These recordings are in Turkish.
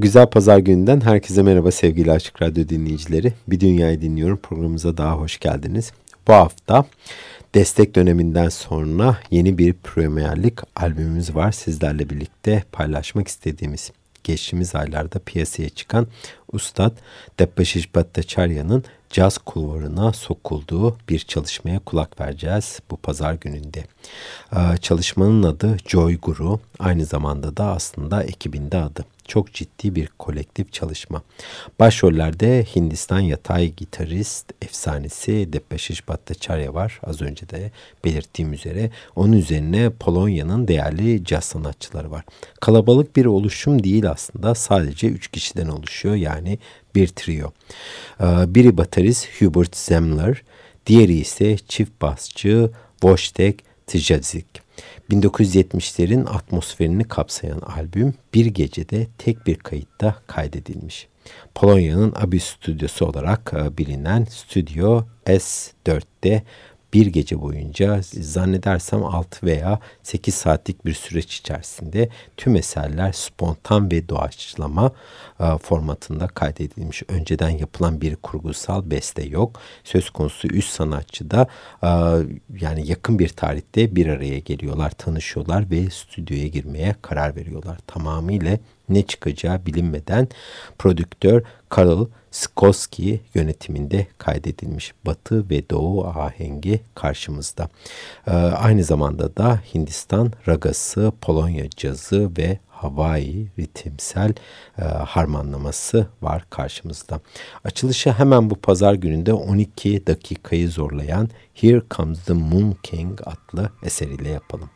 Güzel pazar gününden herkese merhaba sevgili Açık Radyo dinleyicileri. Bir Dünyayı Dinliyorum programımıza daha hoş geldiniz. Bu hafta destek döneminden sonra yeni bir Premier albümümüz var. Sizlerle birlikte paylaşmak istediğimiz geçtiğimiz aylarda piyasaya çıkan Ustad Debbashish Bhattacharya'nın caz kulvarına sokulduğu bir çalışmaya kulak vereceğiz bu pazar gününde. Ee, çalışmanın adı Joy Guru, aynı zamanda da aslında ekibinde adı çok ciddi bir kolektif çalışma. Başrollerde Hindistan yatay gitarist efsanesi Depeşiş Bhattacharya var. Az önce de belirttiğim üzere. Onun üzerine Polonya'nın değerli caz sanatçıları var. Kalabalık bir oluşum değil aslında. Sadece 3 kişiden oluşuyor. Yani bir trio. Ee, biri baterist Hubert Zemler, diğeri ise çift basçı Wojtek Tjazik. 1970'lerin atmosferini kapsayan albüm bir gecede tek bir kayıtta kaydedilmiş. Polonya'nın Abyss stüdyosu olarak e, bilinen Stüdyo S4'te bir gece boyunca zannedersem 6 veya 8 saatlik bir süreç içerisinde tüm eserler spontan ve doğaçlama e, formatında kaydedilmiş. Önceden yapılan bir kurgusal beste yok. Söz konusu üç sanatçı da e, yani yakın bir tarihte bir araya geliyorlar, tanışıyorlar ve stüdyoya girmeye karar veriyorlar. Tamamıyla ne çıkacağı bilinmeden prodüktör Karl Skoski yönetiminde kaydedilmiş Batı ve Doğu ahengi karşımızda. Ee, aynı zamanda da Hindistan ragası, Polonya cazı ve Hawaii ritimsel e, harmanlaması var karşımızda. Açılışı hemen bu pazar gününde 12 dakikayı zorlayan Here Comes the Moon King adlı eseriyle yapalım.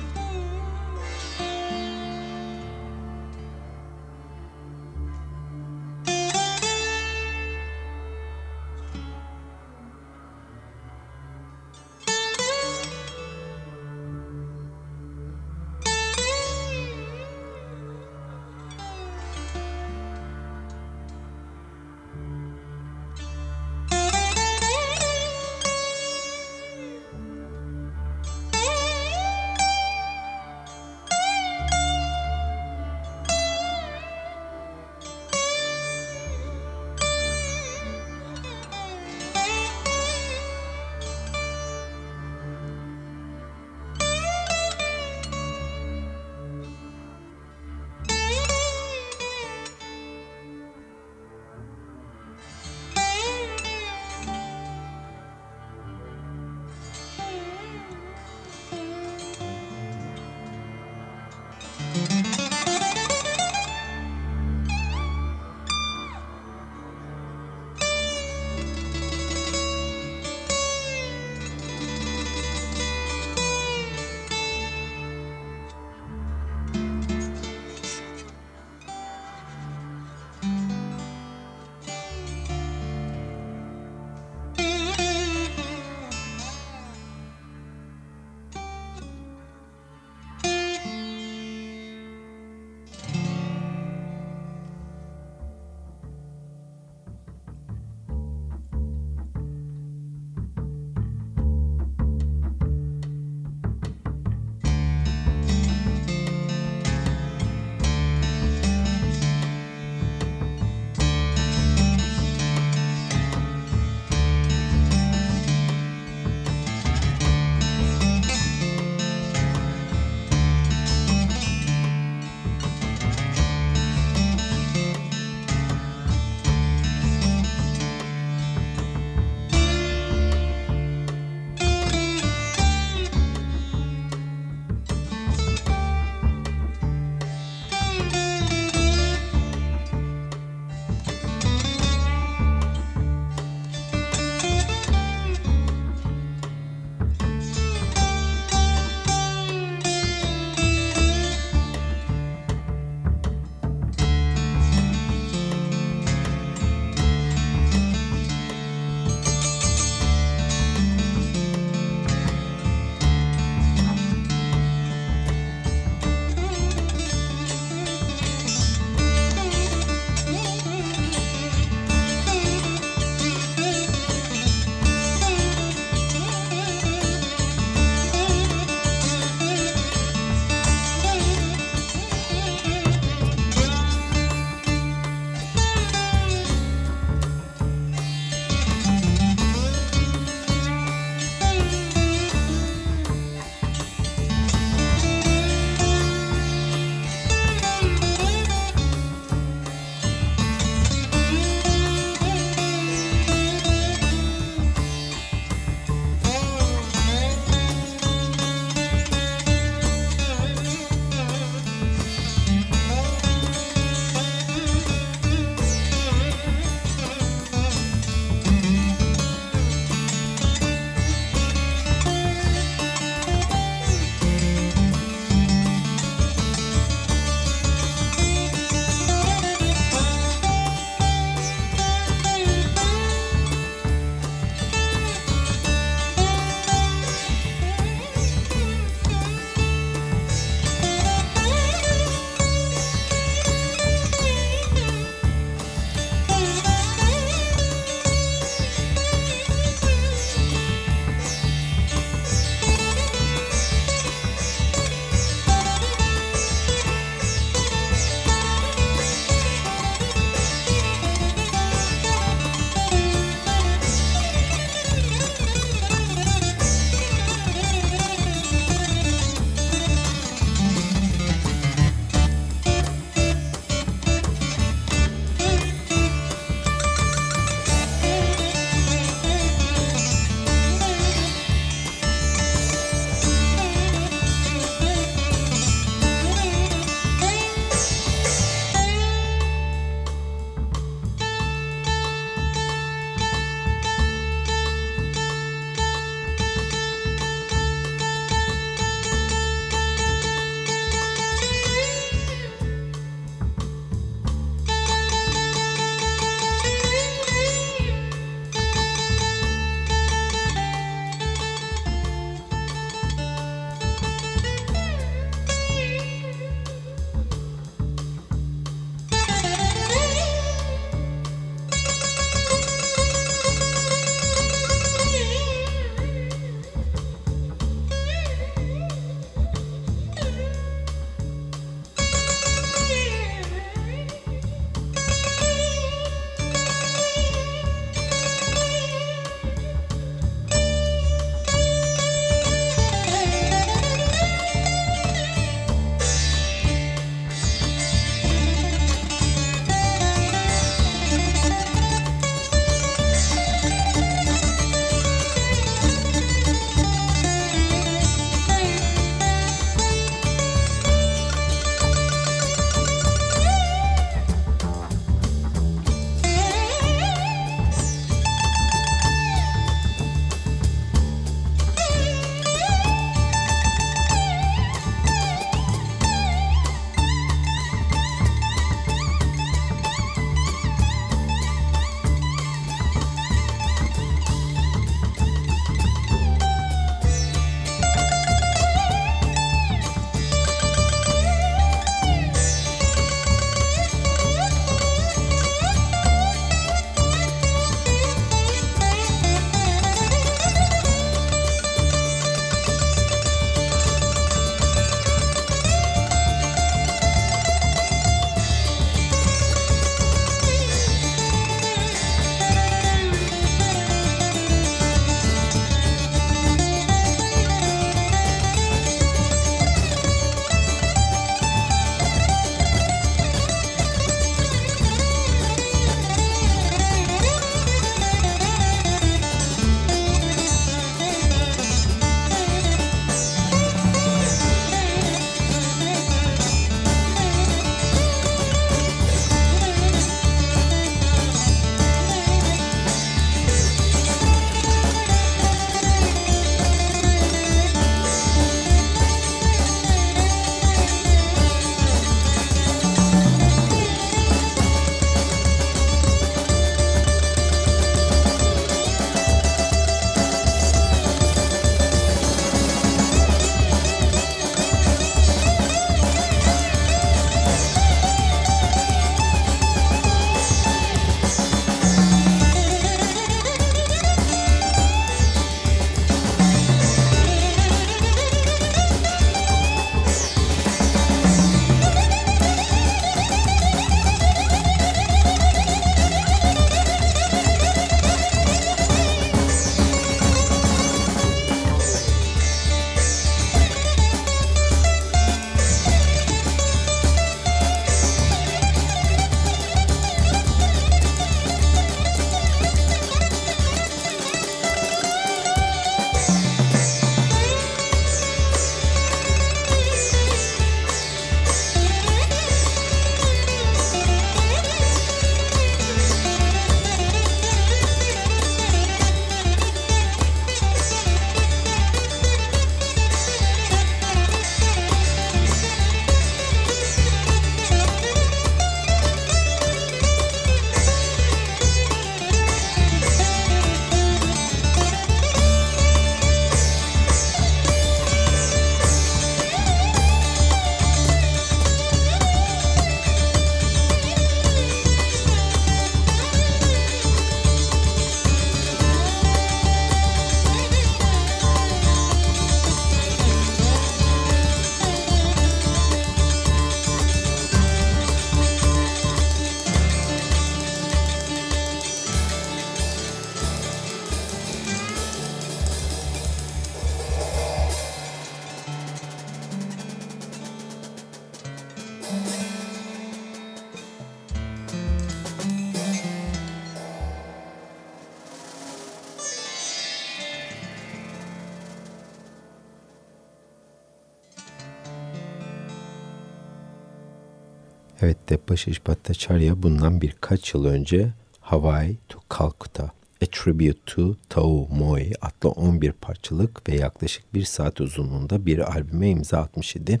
Evet Depaşiş Bhattacharya bundan birkaç yıl önce Hawaii to Calcutta A Tribute to Tao Moi adlı 11 parçalık ve yaklaşık bir saat uzunluğunda bir albüme imza atmış idi.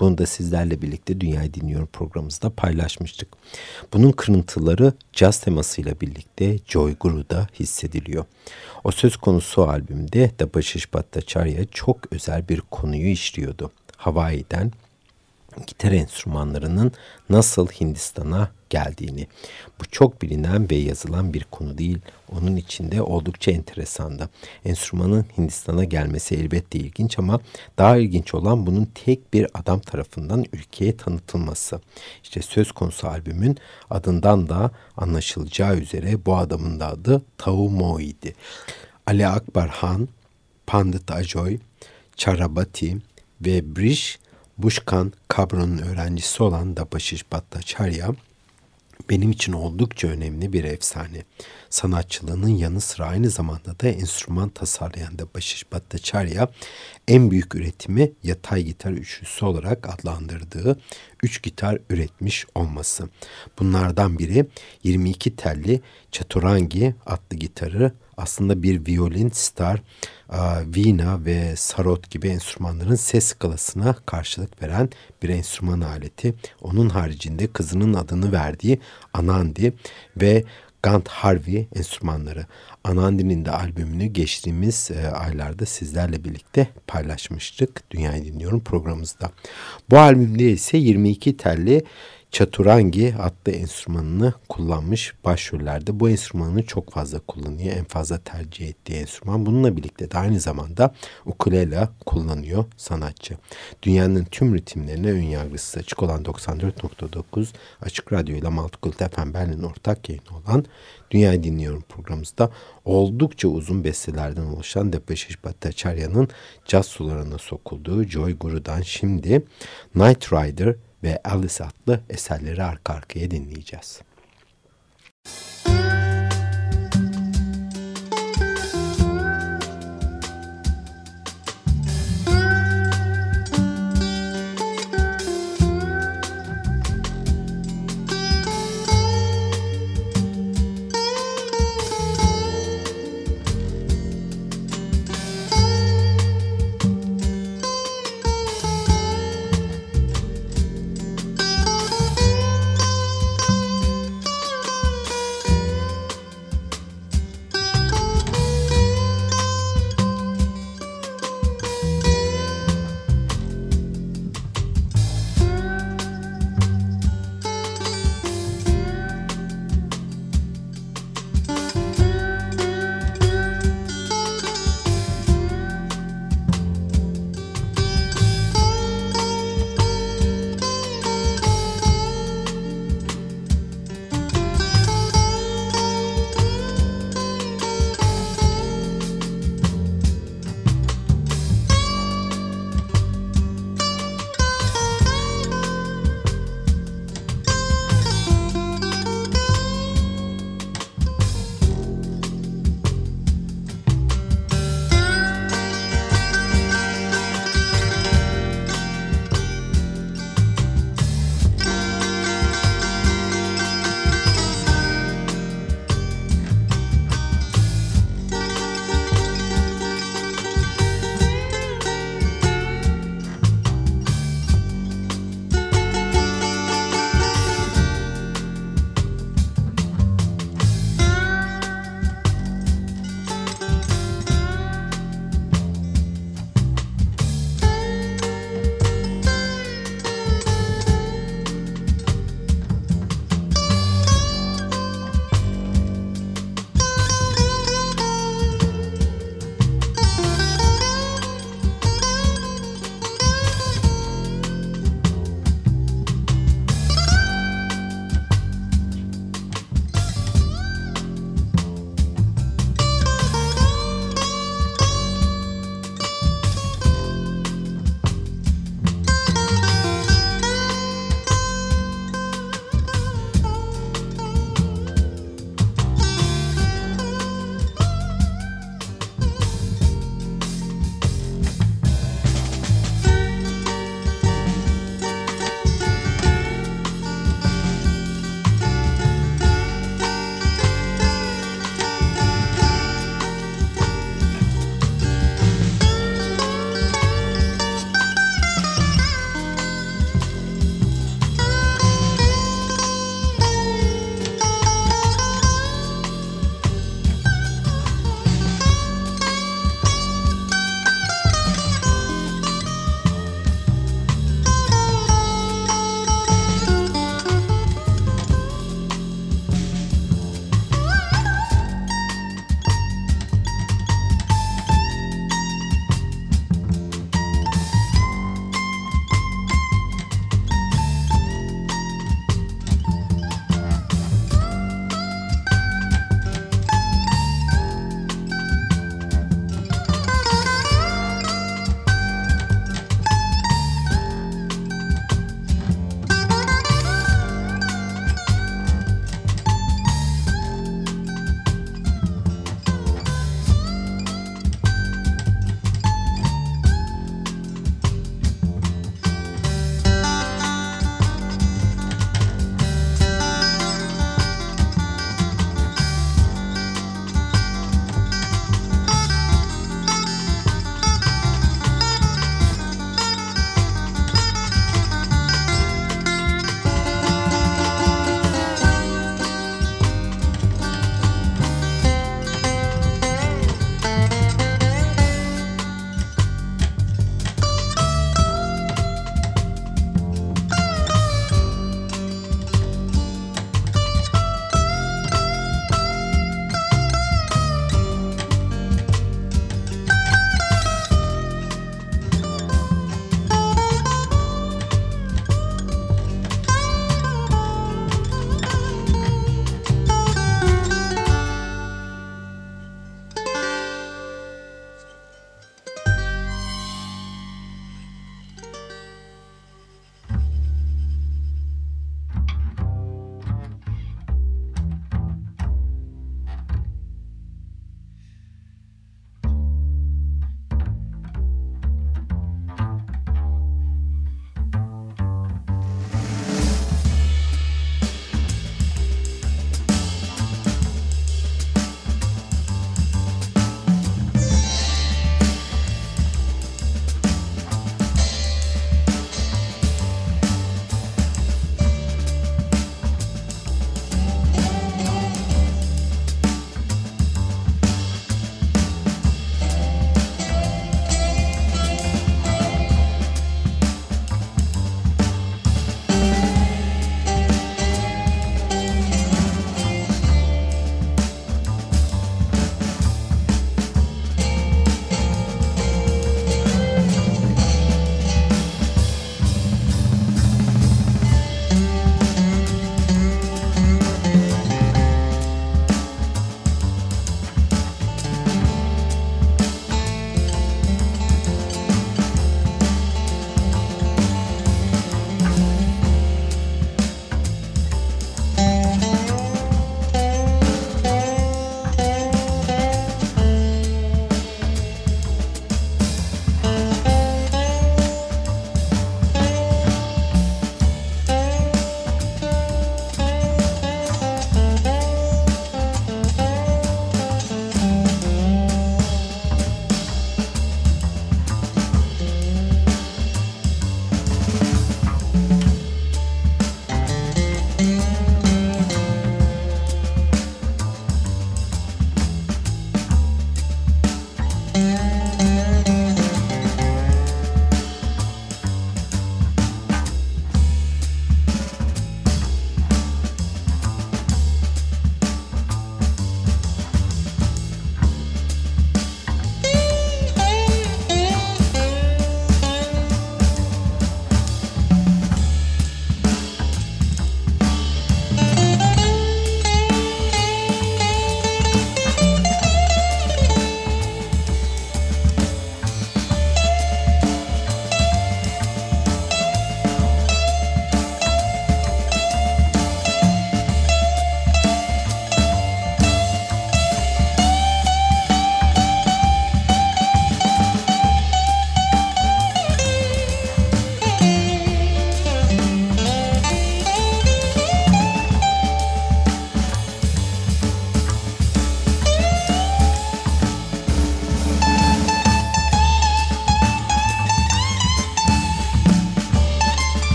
Bunu da sizlerle birlikte Dünyayı Dinliyorum programımızda paylaşmıştık. Bunun kırıntıları caz temasıyla birlikte Joy Guru'da hissediliyor. O söz konusu albümde Dabashish Bhattacharya çok özel bir konuyu işliyordu. Hawaii'den gitar enstrümanlarının nasıl Hindistan'a geldiğini. Bu çok bilinen ve yazılan bir konu değil. Onun içinde oldukça enteresandı. Enstrümanın Hindistan'a gelmesi elbette ilginç ama daha ilginç olan bunun tek bir adam tarafından ülkeye tanıtılması. İşte söz konusu albümün adından da anlaşılacağı üzere bu adamın da adı Tau Mo'ydi. Ali Akbar Han, Pandit Ajoy, Charabati ve Brish Bushkan Kabro'nun öğrencisi olan Dabashish Bhattacharya benim için oldukça önemli bir efsane. Sanatçılığının yanı sıra aynı zamanda da enstrüman tasarlayan Dabashish Bhattacharya en büyük üretimi yatay gitar üçlüsü olarak adlandırdığı üç gitar üretmiş olması. Bunlardan biri 22 telli Chaturangi adlı gitarı aslında bir violin, star, vina ve sarot gibi enstrümanların ses skalasına karşılık veren bir enstrüman aleti. Onun haricinde kızının adını verdiği Anandi ve Gant Harvey enstrümanları. Anandi'nin de albümünü geçtiğimiz e, aylarda sizlerle birlikte paylaşmıştık. Dünyayı Dinliyorum programımızda. Bu albümde ise 22 telli Çaturangi adlı enstrümanını kullanmış başrollerde. Bu enstrümanı çok fazla kullanıyor. En fazla tercih ettiği enstrüman. Bununla birlikte de aynı zamanda ukulele kullanıyor sanatçı. Dünyanın tüm ritimlerine ön yargısı açık olan 94.9 Açık Radyo ile Maltıkult FM Berlin ortak yayını olan Dünyayı Dinliyorum programımızda oldukça uzun bestelerden oluşan Depeşiş Bhattacharya'nın caz sularına sokulduğu Joy Guru'dan şimdi Night Rider ve Alice adlı eserleri arka arkaya dinleyeceğiz.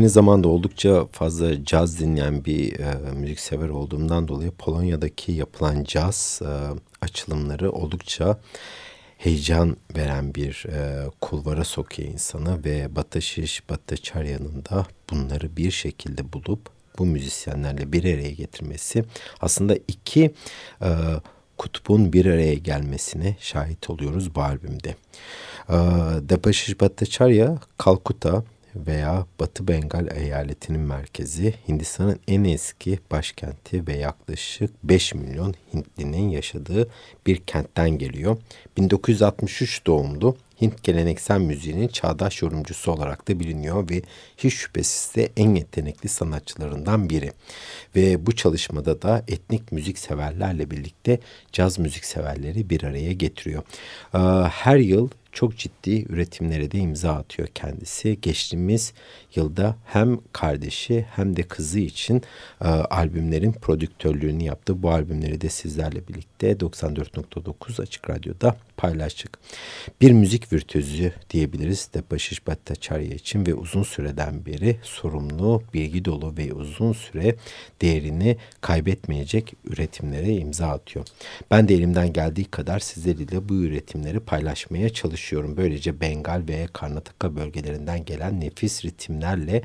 Aynı zamanda oldukça fazla caz dinleyen bir e, müziksever olduğumdan dolayı Polonya'daki yapılan caz e, açılımları oldukça heyecan veren bir e, kulvara sokuyor insanı ve Batashish Bhattacharya'nın da bunları bir şekilde bulup bu müzisyenlerle bir araya getirmesi aslında iki e, kutbun bir araya gelmesine şahit oluyoruz bu albümde. E, Depashish Bhattacharya Kalkuta veya Batı Bengal eyaletinin merkezi Hindistan'ın en eski başkenti ve yaklaşık 5 milyon Hintlinin yaşadığı bir kentten geliyor. 1963 doğumlu Hint geleneksel müziğinin çağdaş yorumcusu olarak da biliniyor ve hiç şüphesiz de en yetenekli sanatçılarından biri. Ve bu çalışmada da etnik müzik severlerle birlikte caz müzik severleri bir araya getiriyor. Her yıl çok ciddi üretimlere de imza atıyor kendisi. Geçtiğimiz yılda hem kardeşi hem de kızı için e, albümlerin prodüktörlüğünü yaptı. Bu albümleri de sizlerle birlikte 94.9 Açık Radyo'da paylaştık. Bir müzik virtüözü diyebiliriz Debashish Bhattacharya için ve uzun süreden beri sorumlu, bilgi dolu ve uzun süre değerini kaybetmeyecek üretimlere imza atıyor. Ben de elimden geldiği kadar sizlerle bu üretimleri paylaşmaya çalışıyorum. Böylece Bengal ve Karnataka bölgelerinden gelen nefis ritimlerle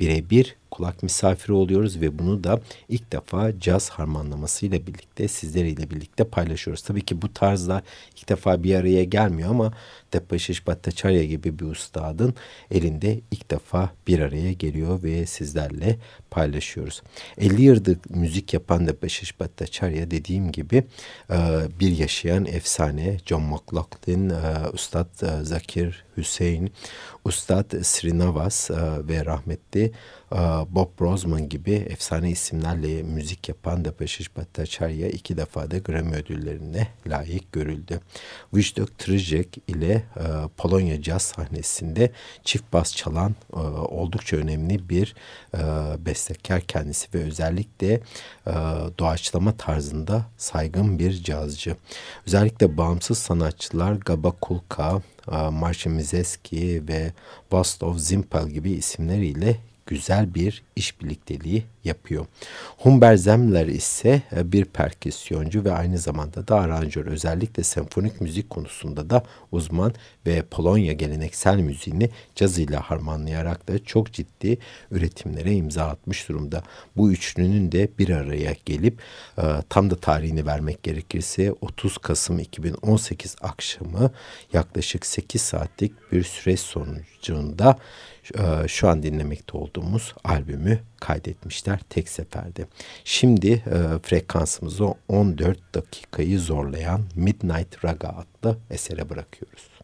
birebir kulak misafiri oluyoruz ve bunu da ilk defa caz harmanlamasıyla birlikte sizleriyle birlikte paylaşıyoruz. Tabii ki bu tarzlar ilk defa bir araya gelmiyor ama Depashish Bhattacharya gibi bir ustadın elinde ilk defa bir araya geliyor ve sizlerle paylaşıyoruz. 50 yıldır müzik yapan Depashish Bhattacharya dediğim gibi e, bir yaşayan efsane John McLaughlin, e, Ustad e, Zakir Hüseyin, Ustad Srinavas ve rahmetli Bob Brosman gibi efsane isimlerle müzik yapan Depashish Bhattacharya iki defa da Grammy ödüllerine layık görüldü. Wisdok Trijek ile e, Polonya caz sahnesinde çift bas çalan e, oldukça önemli bir e, bestekar kendisi ve özellikle doğaçlama tarzında saygın bir cazcı. Özellikle bağımsız sanatçılar Gaba Kulka, Marcin Mizeski ve Vostov Zimpel gibi isimleriyle güzel bir iş birlikteliği yapıyor. Humber Zemler ise e, bir perküsyoncu ve aynı zamanda da aranjör. Özellikle senfonik müzik konusunda da uzman ve Polonya geleneksel müziğini caz ile harmanlayarak da çok ciddi üretimlere imza atmış durumda. Bu üçlünün de bir araya gelip e, tam da tarihini vermek gerekirse 30 Kasım 2018 akşamı yaklaşık 8 saatlik bir süreç sonucunda şu an dinlemekte olduğumuz albümü kaydetmişler tek seferde. Şimdi frekansımızı 14 dakikayı zorlayan Midnight Raga adlı esere bırakıyoruz.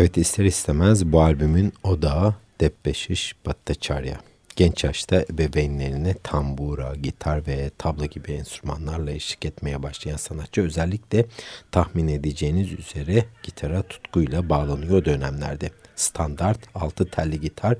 Evet ister istemez bu albümün odağı Debbeşiş Bhattacharya. Genç yaşta ebeveynlerine tambura, gitar ve tabla gibi enstrümanlarla eşlik etmeye başlayan sanatçı özellikle tahmin edeceğiniz üzere gitara tutkuyla bağlanıyor dönemlerde standart 6 telli gitar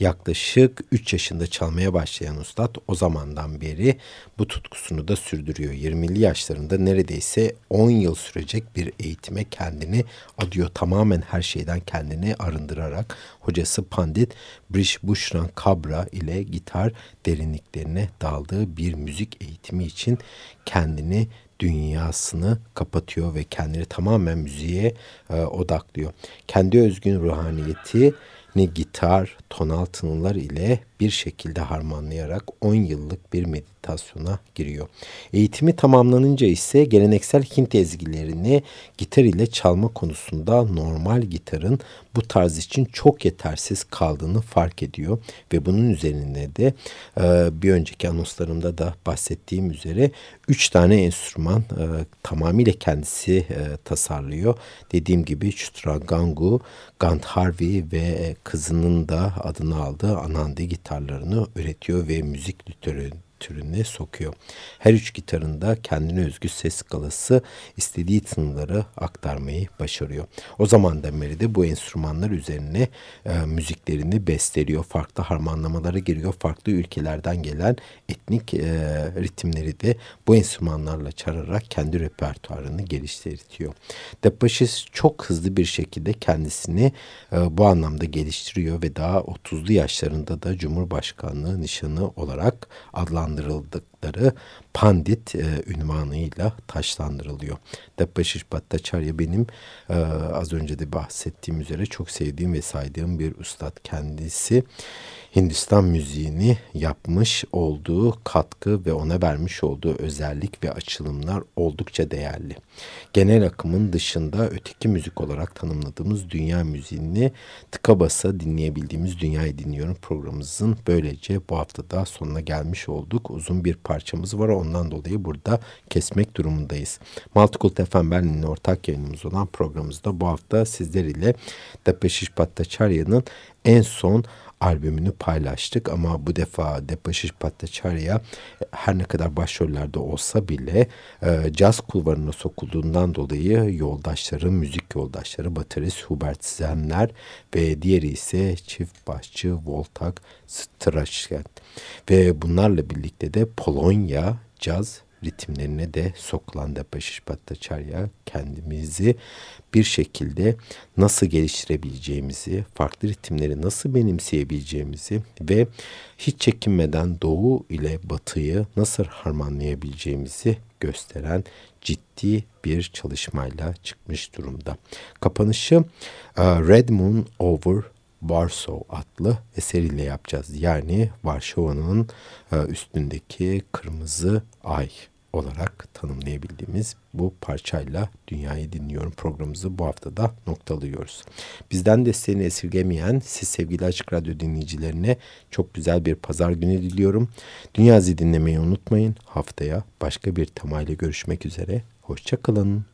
yaklaşık 3 yaşında çalmaya başlayan ustad o zamandan beri bu tutkusunu da sürdürüyor. 20'li yaşlarında neredeyse 10 yıl sürecek bir eğitime kendini adıyor. Tamamen her şeyden kendini arındırarak hocası Pandit Brish Bushran Kabra ile gitar derinliklerine daldığı bir müzik eğitimi için kendini dünyasını kapatıyor ve kendini tamamen müziğe e, odaklıyor. Kendi özgün ruhaniyeti ne gitar, tonal tınılar ile bir şekilde harmanlayarak 10 yıllık bir meditasyona giriyor. Eğitimi tamamlanınca ise geleneksel Hint ezgilerini gitar ile çalma konusunda normal gitarın bu tarz için çok yetersiz kaldığını fark ediyor ve bunun üzerine de e, bir önceki anonslarımda da bahsettiğim üzere 3 tane enstrüman e, tamamıyla kendisi e, tasarlıyor. Dediğim gibi Chutragangu, Gandharvi ve kızının da adını aldığı Anandi gitarlarını üretiyor ve müzik literatürü türüne sokuyor. Her üç gitarında kendine özgü ses skalası istediği tınıları aktarmayı başarıyor. O zamandan beri de bu enstrümanlar üzerine e, müziklerini besteliyor. Farklı harmanlamalara giriyor. Farklı ülkelerden gelen etnik e, ritimleri de bu enstrümanlarla çalarak kendi repertuarını geliştiriyor. Depaşis çok hızlı bir şekilde kendisini e, bu anlamda geliştiriyor ve daha 30'lu yaşlarında da Cumhurbaşkanlığı nişanı olarak dolandırıldık adlandırıldıkları Pandit e, ünvanıyla taşlandırılıyor. Debbashish Bhattacharya benim e, az önce de bahsettiğim üzere çok sevdiğim ve saydığım bir ustad kendisi. Hindistan müziğini yapmış olduğu katkı ve ona vermiş olduğu özellik ve açılımlar oldukça değerli. Genel akımın dışında öteki müzik olarak tanımladığımız dünya müziğini tıka basa dinleyebildiğimiz Dünyayı Dinliyorum programımızın böylece bu haftada sonuna gelmiş olduk. Uzun bir parçamız var ondan dolayı burada kesmek durumundayız. Multicult FM Berlin'in ortak yayınımız olan programımızda bu hafta sizler ile Depeşiş Bhattacharya'nın en son albümünü paylaştık ama bu defa Depeşiş Bhattacharya her ne kadar başrollerde olsa bile e, caz kulvarına sokulduğundan dolayı yoldaşları, müzik yoldaşları baterist Hubert Zenler ve diğeri ise çift başçı Voltak Strachken ve bunlarla birlikte de Polonya caz ritimlerine de sokulan Depeşiş Bhattacharya kendimizi bir şekilde nasıl geliştirebileceğimizi, farklı ritimleri nasıl benimseyebileceğimizi ve hiç çekinmeden doğu ile batıyı nasıl harmanlayabileceğimizi gösteren ciddi bir çalışmayla çıkmış durumda. Kapanışı e, Red Moon Over Warsaw adlı eseriyle yapacağız. Yani Varşova'nın e, üstündeki kırmızı ay olarak tanımlayabildiğimiz bu parçayla Dünyayı Dinliyorum programımızı bu hafta da noktalıyoruz. Bizden desteğini esirgemeyen siz sevgili Açık Radyo dinleyicilerine çok güzel bir pazar günü diliyorum. Dünyayı dinlemeyi unutmayın. Haftaya başka bir temayla görüşmek üzere. Hoşçakalın.